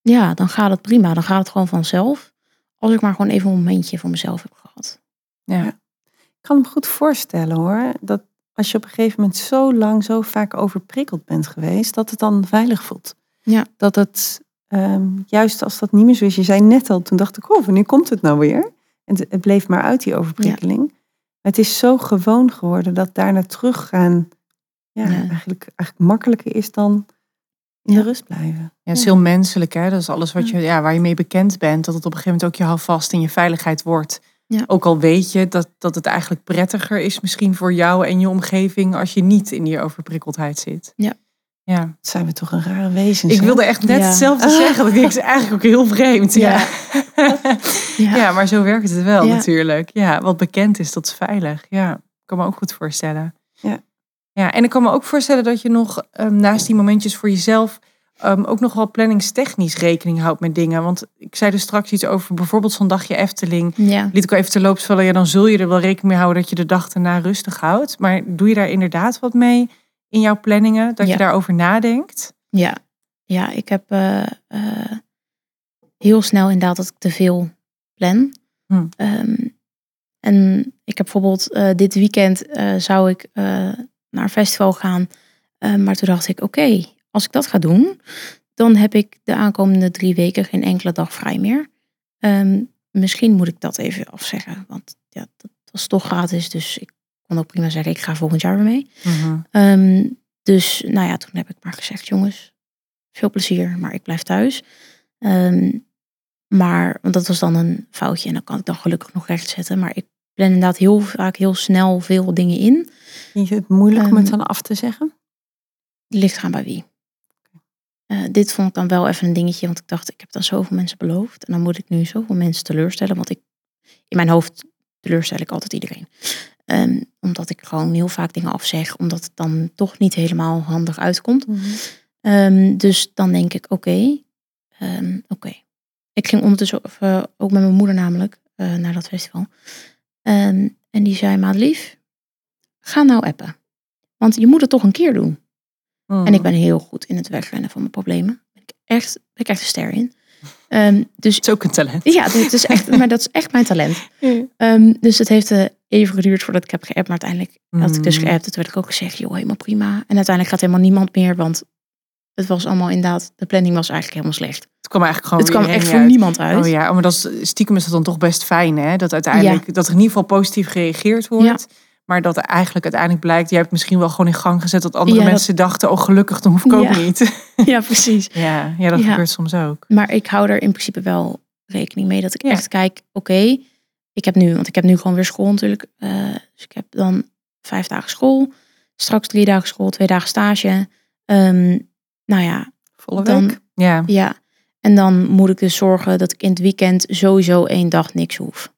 ja, dan gaat het prima. Dan gaat het gewoon vanzelf. Als ik maar gewoon even een momentje voor mezelf heb gehad. Ja. Ik kan me goed voorstellen hoor, dat als je op een gegeven moment zo lang, zo vaak overprikkeld bent geweest, dat het dan veilig voelt. Ja. Dat het, ehm, juist als dat niet meer zo is, je zei net al, toen dacht ik, oh, wanneer komt het nou weer? En het, het bleef maar uit, die overprikkeling. Het is zo gewoon geworden dat daar naar teruggaan ja, Ja. Eigenlijk, eigenlijk makkelijker is dan in de rust blijven. Ja, het is heel menselijk, hè? Dat is alles wat je, ja, waar je mee bekend bent. Dat het op een gegeven moment ook je houvast en je veiligheid wordt. Ja. Ook al weet je dat, dat het eigenlijk prettiger is misschien voor jou en je omgeving als je niet in die overprikkeldheid zit. Ja. Ja. Zijn we toch een rare wezens. Ik hè? wilde echt net Ja. hetzelfde zeggen. Dat ik denk, het is eigenlijk ook heel vreemd. Ja. Ja. Ja. maar zo werkt het wel Ja. natuurlijk. Ja, wat bekend is, dat is veilig. Ja, ik kan me ook goed voorstellen. Ja. Ja, en ik kan me ook voorstellen dat je nog ehm, naast die momentjes voor jezelf ehm, ook nog wel planningstechnisch rekening houdt met dingen. Want ik zei dus straks iets over bijvoorbeeld zo'n dagje Efteling. Ja. Liet ik al even te loops vallen. Ja, dan zul je er wel rekening mee houden dat je de dag daarna rustig houdt. Maar doe je daar inderdaad wat mee in jouw planningen? Dat Ja. je daarover nadenkt? Ja, ja ik heb eh, eh, heel snel inderdaad dat ik te veel plan. Hm. Ehm, en ik heb bijvoorbeeld eh, dit weekend zou ik naar een festival gaan. Eh, maar toen dacht ik, oké, als ik dat ga doen, dan heb ik de aankomende drie weken geen enkele dag vrij meer. Ehm, misschien moet ik dat even afzeggen, want ja, dat was toch gratis. Dus ik kon ook prima zeggen, ik ga volgend jaar weer mee. Mhm. Ehm, dus nou ja, toen heb ik maar gezegd, jongens, veel plezier, maar ik blijf thuis. Ehm, maar, want dat was dan een foutje en dan kan ik dan gelukkig nog rechtzetten. Maar ik plan inderdaad heel vaak heel snel veel dingen in. Vind je het moeilijk om het dan af te zeggen? Ligt gaan bij wie. Eh, dit vond ik dan wel even een dingetje, want ik dacht, ik heb dan zoveel mensen beloofd. En dan moet ik nu zoveel mensen teleurstellen, want ik, in mijn hoofd teleurstel ik altijd iedereen. Ehm, omdat ik gewoon heel vaak dingen afzeg, omdat het dan toch niet helemaal handig uitkomt. Ehm, dus dan denk ik, oké, ehm, oké. Ik ging ondertussen of, eh, ook met mijn moeder namelijk eh, naar dat festival. En die zei, Madelief, ga nou appen. Want je moet het toch een keer doen. En ik ben heel goed in het wegrennen van mijn problemen. Ben ik echt, ben ik echt een ster in. Ehm, dus Het is ook een talent. ja, dit is echt, maar dat is echt mijn talent. Ehm, dus het heeft eh, even geduurd voordat ik heb geappt. Maar uiteindelijk had ik dus Mm. geappt. Toen werd ik ook gezegd, joh, helemaal prima. En uiteindelijk gaat helemaal niemand meer. Want het was allemaal inderdaad, de planning was eigenlijk helemaal slecht. Het kwam eigenlijk gewoon het kwam echt voor uit. niemand uit. Oh ja, maar dat is, stiekem is dat dan toch best fijn, hè? Dat uiteindelijk dat er in ieder geval positief gereageerd wordt. Maar dat er eigenlijk uiteindelijk blijkt, jij hebt misschien wel gewoon in gang gezet dat andere Ja, dat- mensen dachten, oh gelukkig, dan hoef ik ook niet. ja, precies. ja, ja, dat Ja. gebeurt soms ook. Maar ik hou er in principe wel rekening mee dat ik echt kijk, oké, ik heb nu, want ik heb nu gewoon weer school natuurlijk. eh, dus ik heb dan vijf dagen school, straks drie dagen school, twee dagen stage. Ehm, nou ja, Volle dan- week? Ja, ja. En dan moet ik dus zorgen dat ik in het weekend sowieso één dag niks hoef.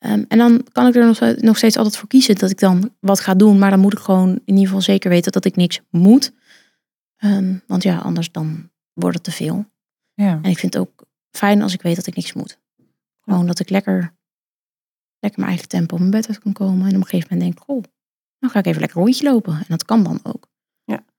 Ehm, en dan kan ik er nog, nog steeds altijd voor kiezen dat ik dan wat ga doen. Maar dan moet ik gewoon in ieder geval zeker weten dat ik niks moet. Ehm, want ja, anders dan wordt het te veel. ja. En ik vind het ook fijn als ik weet dat ik niks moet. Gewoon dat ik lekker, lekker mijn eigen tempo op mijn bed uit kan komen. En op een gegeven moment denk ik, goh, dan ga ik even lekker een rondje lopen. En dat kan dan ook.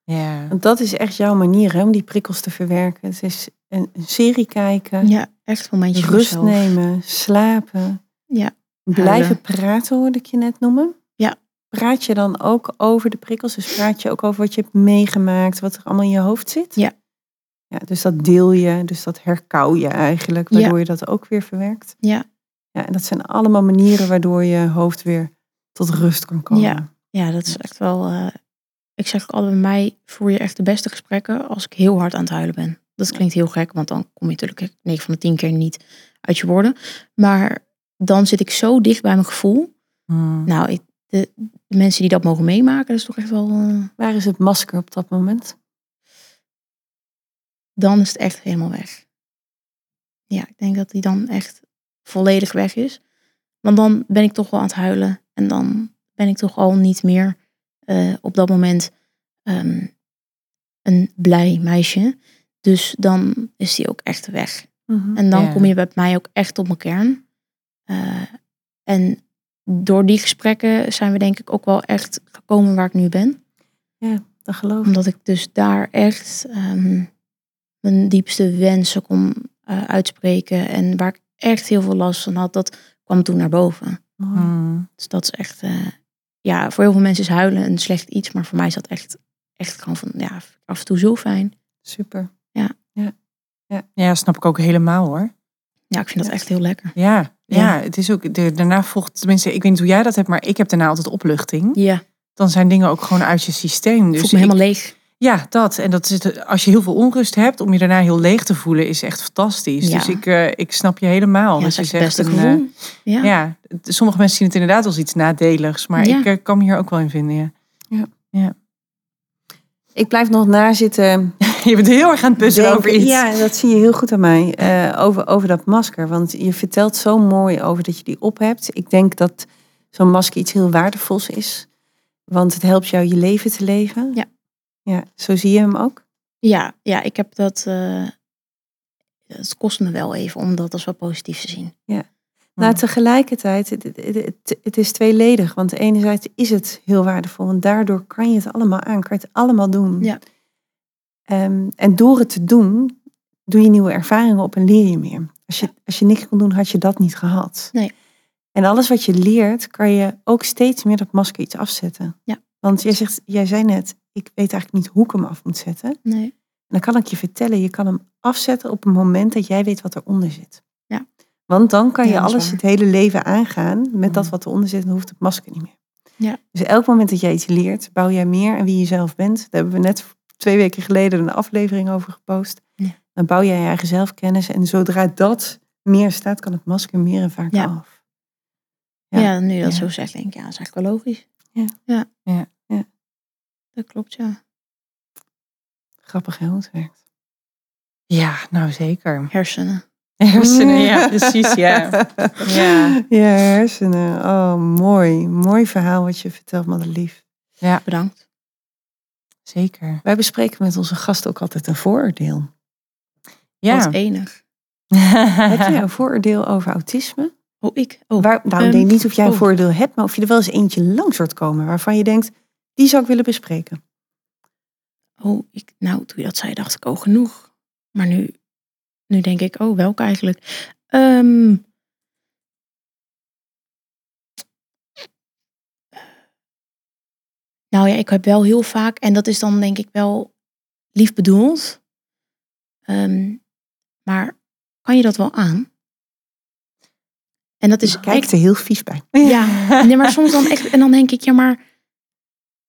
ja. Want dat is echt jouw manier hè, om die prikkels te verwerken. Het is een, een serie kijken, Ja, echt een momentje rust nemen, slapen. Ja. Blijven praten hoorde ik je net noemen. Ja. Praat je dan ook over de prikkels? Dus praat je ook over wat je hebt meegemaakt, wat er allemaal in je hoofd zit? Ja. Ja, dus dat deel je, dus dat herkauw je eigenlijk, Ja. waardoor je dat ook weer verwerkt. Ja. Ja, en dat zijn allemaal manieren waardoor je hoofd weer tot rust kan komen. Ja. Ja, dat is echt wel. eh, ik zeg ook altijd, bij mij voer je echt de beste gesprekken als ik heel hard aan het huilen ben. Dat klinkt heel gek, want dan kom je natuurlijk 9 van de 10 keer niet uit je woorden. Maar dan zit ik zo dicht bij mijn gevoel. Hmm. Nou, ik, de, de mensen die dat mogen meemaken, dat is toch echt wel. eh, Waar is het masker op dat moment? dan is het echt helemaal weg. Ja, ik denk dat die dan echt volledig weg is. Want dan ben ik toch wel aan het huilen. En dan ben ik toch al niet meer eh, op dat moment. ehm, een blij meisje. Dus dan is die ook echt weg. Mhm. En dan Ja. kom je bij mij ook echt op mijn kern. Eh, en door die gesprekken zijn we denk ik ook wel echt gekomen waar ik nu ben. Dat geloof ik. Omdat ik dus daar echt ehm, mijn diepste wensen kon eh, uitspreken. En waar ik echt heel veel last van had, dat kwam toen naar boven. Mooi. Mm. Dus dat is echt, eh, ja, voor heel veel mensen is huilen een slecht iets. Maar voor mij is dat echt, echt gewoon van, ja, af en toe zo fijn. Super. Ja, snap ik ook helemaal hoor. Ja, ik vind dat echt heel lekker. Ja, ja. Ja. het is ook, de, daarna volgt, tenminste, ik weet niet hoe jij dat hebt, maar ik heb daarna altijd opluchting. Ja, Dan zijn dingen ook gewoon uit je systeem. ik Dus voel me ik- helemaal leeg. Ja, dat. En dat is het, als je heel veel onrust hebt, om je daarna heel leeg te voelen, is echt fantastisch. Ja. Dus ik, eh, ik snap je helemaal. Ja, dat is echt het zegt, beste een, gevoel. eh, ja. ja, het- sommige mensen zien het inderdaad als iets nadeligs, maar Ja. ik eh, kan me hier ook wel in vinden. Ja. Ik blijf nog nazitten. Je bent heel erg aan het puzzelen over iets. Ja, dat zie je heel goed aan mij. eh, over, over dat masker. Want je vertelt zo mooi over dat je die op hebt. Ik denk dat zo'n masker iets heel waardevols is. Want het helpt jou je leven te leven. Ja. Ja, zo zie je hem ook. Ja, ja, ik heb dat. eh, het kost me wel even om dat als wel positief te zien. Nou, tegelijkertijd, het, het, het, het is tweeledig. Want enerzijds is het heel waardevol. Want daardoor kan je het allemaal aan. Kan je het allemaal doen. Ja. Ehm, en door het te doen, doe je nieuwe ervaringen op en leer je meer. Als je, als je niks kon doen, had je dat niet gehad. Nee. En alles wat je leert, kan je ook steeds meer dat masker iets afzetten. Ja. Want jij, zegt, jij zei net, ik weet eigenlijk niet hoe ik hem af moet zetten. Nee. En dan kan ik je vertellen, je kan hem afzetten op het moment dat jij weet wat eronder zit. Ja. Want dan kan je Ja, alles waar. het hele leven aangaan met dat Mhm. wat eronder zit en dan hoeft het masker niet meer. Ja. Dus elk moment dat jij iets leert, bouw jij meer en wie je zelf bent. Daar hebben we net twee weken geleden een aflevering over gepost. Ja. Dan bouw jij je eigen zelfkennis en zodra dat meer staat, kan het masker meer en vaker Ja. af. Ja, Ja. nu je dat Ja. zo zegt, denk ik, ja, dat is eigenlijk wel logisch. Ja. Ja. Ja. Ja. Dat klopt, ja. Grappig hè, hoe het werkt. Ja, nou zeker. Hersenen. Hersenen, ja, precies, ja. Ja. Ja, hersenen. Oh, mooi. Mooi verhaal wat je vertelt, Madelief. Bedankt. Zeker. Wij bespreken met onze gasten ook altijd een vooroordeel. Ja. Wat enig. Heb jij een vooroordeel over autisme? Oh, ik? Oh, Waar, nou, nee, niet of jij een oh. vooroordeel hebt, maar of je er wel eens eentje langs hoort komen waarvan je denkt, die zou ik willen bespreken. oh ik, nou, toen je dat zei, dacht ik, oh, genoeg. Maar nu, nu denk ik, oh, welke eigenlijk? Ehm, nou ja, ik heb wel heel vaak, en dat is dan denk ik wel lief bedoeld. Ehm, maar kan je dat wel aan? En dat is kijk echt er heel vies bij. Ja, nee, maar soms dan echt. En dan denk ik, ja, maar.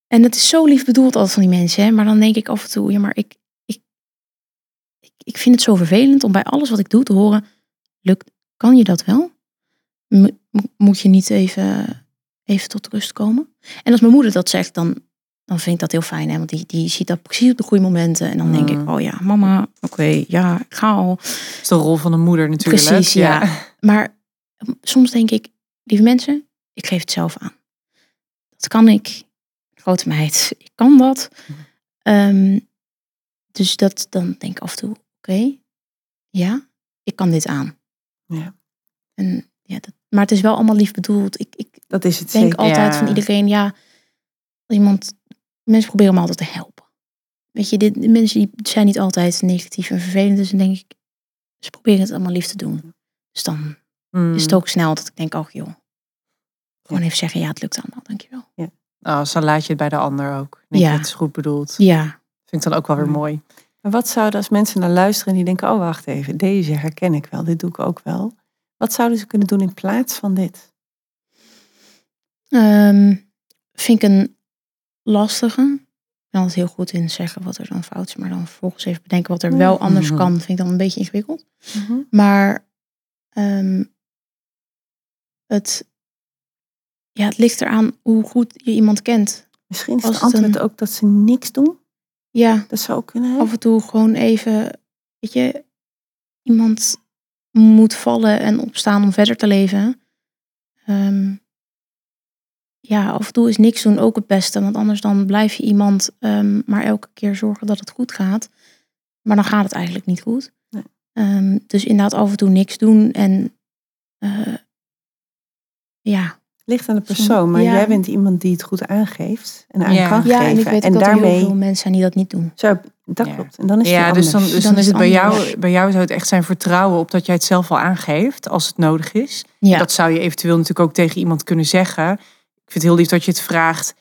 En het is zo lief bedoeld altijd van die mensen, hè, maar dan denk ik af en toe, ja, maar ik, ik, ik, ik vind het zo vervelend om bij alles wat ik doe te horen, lukt, kan je dat wel? Mo- mo- moet je niet even, even tot rust komen? En als mijn moeder dat zegt, dan, dan vind ik dat heel fijn, hè, want die, die ziet dat precies op de goede momenten. En dan denk ik, Mm. oh ja, mama, oké, ja, ik ga al. Dat is de rol van de moeder natuurlijk. Precies, ja. Maar soms denk ik, lieve mensen, ik geef het zelf aan. Dat kan ik. Grote meid, ik kan dat. Ehm, dus dat dan denk ik af en toe, oké, ja, ik kan dit aan. Ja. En, ja, dat, maar het is wel allemaal lief bedoeld. Ik, ik Dat is het denk zeker. altijd Ja. van iedereen, ja, iemand, mensen proberen me altijd te helpen. Weet je, dit, de mensen die zijn niet altijd negatief en vervelend. Dus dan denk ik, ze proberen het allemaal lief te doen. Dus dan Mm. is het ook snel dat ik denk, oh joh. Gewoon even zeggen, ja, het lukt allemaal, dankjewel. Oh, zo laat je het bij de ander ook. Denk Ja. Het is goed bedoeld. Ja, Vind ik dan ook wel weer Mm. mooi. Maar wat zouden als mensen naar luisteren en die denken, oh wacht even, deze herken ik wel, dit doe ik ook wel. Wat zouden ze kunnen doen in plaats van dit? Ehm, vind ik een lastige. Ik ben altijd heel goed in zeggen wat er dan fout is, maar dan vervolgens even bedenken wat er wel anders Mhm. kan, vind ik dan een beetje ingewikkeld. Maar ehm, het, ja, het ligt eraan hoe goed je iemand kent. Misschien is Als het het een- antwoord ook dat ze niks doen. Ja, Dat zou ook kunnen. hè? af en toe gewoon even, weet je, iemand moet vallen en opstaan om verder te leven. Ehm, ja, af en toe is niks doen ook het beste. Want anders dan blijf je iemand ehm, maar elke keer zorgen dat het goed gaat. Maar dan gaat het eigenlijk niet goed. Nee. Ehm, dus inderdaad af en toe niks doen. En eh, ja, Ligt aan de persoon, maar Ja. jij bent iemand die het goed aangeeft en aan Ja. kan ja, geven. en ik weet ook en er daarmee, heel veel mensen zijn die dat niet doen. Zo, dat Ja. klopt. En dan is het Ja, dus dan, dus Dan dan is is het bij jou, bij jou zou het echt zijn vertrouwen op dat jij het zelf wel aangeeft als het nodig is. Ja, Dat zou je eventueel natuurlijk ook tegen iemand kunnen zeggen. Ik vind het heel lief dat je het vraagt.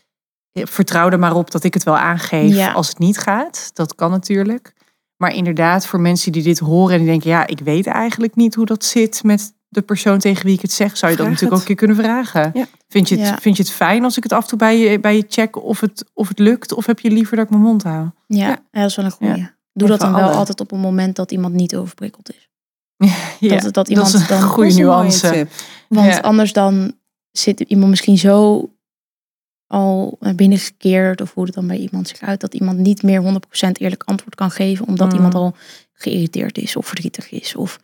Eh, Vertrouw er maar op dat ik het wel aangeef Ja. als het niet gaat. Dat kan natuurlijk. Maar inderdaad, voor mensen die dit horen en die denken... ja, ik weet eigenlijk niet hoe dat zit met de persoon tegen wie ik het zeg... zou je dat Vraag natuurlijk ook een keer kunnen vragen. Ja. Vind, je het, Ja. vind je het fijn als ik het af en toe bij je, bij je check of het, of het lukt? Of heb je liever dat ik mijn mond hou? ja, dat is wel een goeie. Ja. Doe dat dan wel alle. altijd op een moment dat iemand niet overprikkeld is. Dat, dat iemand is een dan goede nuance. Want anders dan zit iemand misschien zo al naar binnen gekeerd, of hoe het dan bij iemand zich uit, dat iemand niet meer 100% eerlijk antwoord kan geven, omdat Mm. iemand al geïrriteerd is of verdrietig is of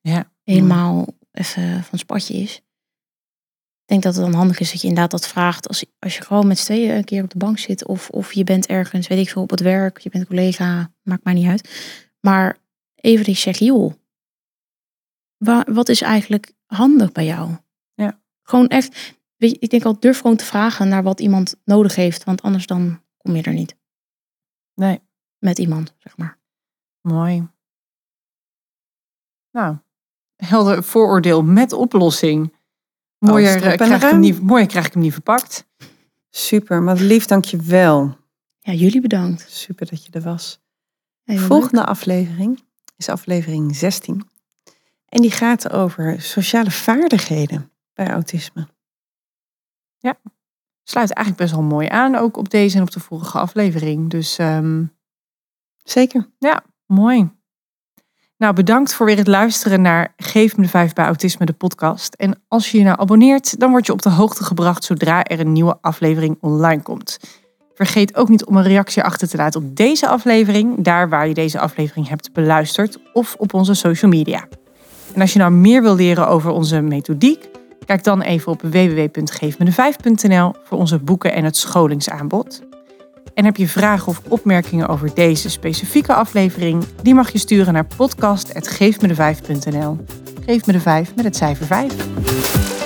Ja. helemaal even van spatje is. Ik denk dat het dan handig is dat je inderdaad dat vraagt als, als je gewoon met z'n tweeën een keer op de bank zit of, of je bent ergens, weet ik veel, op het werk, je bent collega, maakt mij niet uit. Maar even die zeg, joh, wa- wat is eigenlijk handig bij jou? Ja. Gewoon echt, weet je, ik denk al durf gewoon te vragen naar wat iemand nodig heeft, want anders dan kom je er niet Nee, met iemand, zeg maar. mooi. Nou, helder vooroordeel met oplossing. Mooier, Alles erop eh, krijg ik, hem niet, mooier krijg ik hem niet verpakt. Super, maar lief, dank je wel. Ja, jullie bedankt. Super dat je er was. Ja, Volgende aflevering is aflevering 16. En die gaat over sociale vaardigheden bij autisme. Sluit eigenlijk best wel mooi aan, ook op deze en op de vorige aflevering. Dus ehm, Zeker. mooi. Nou, bedankt voor weer het luisteren naar Geef me de vijf bij Autisme, de podcast. En als je je nou abonneert, dan word je op de hoogte gebracht zodra er een nieuwe aflevering online komt. Vergeet ook niet om een reactie achter te laten op deze aflevering, daar waar je deze aflevering hebt beluisterd, of op onze social media. En als je nou meer wil leren over onze methodiek, kijk dan even op www.geefmede5.nl voor onze boeken en het scholingsaanbod. En heb je vragen of opmerkingen over deze specifieke aflevering, die mag je sturen naar podcast.geefmede5.nl. Geef me de 5 met het cijfer 5.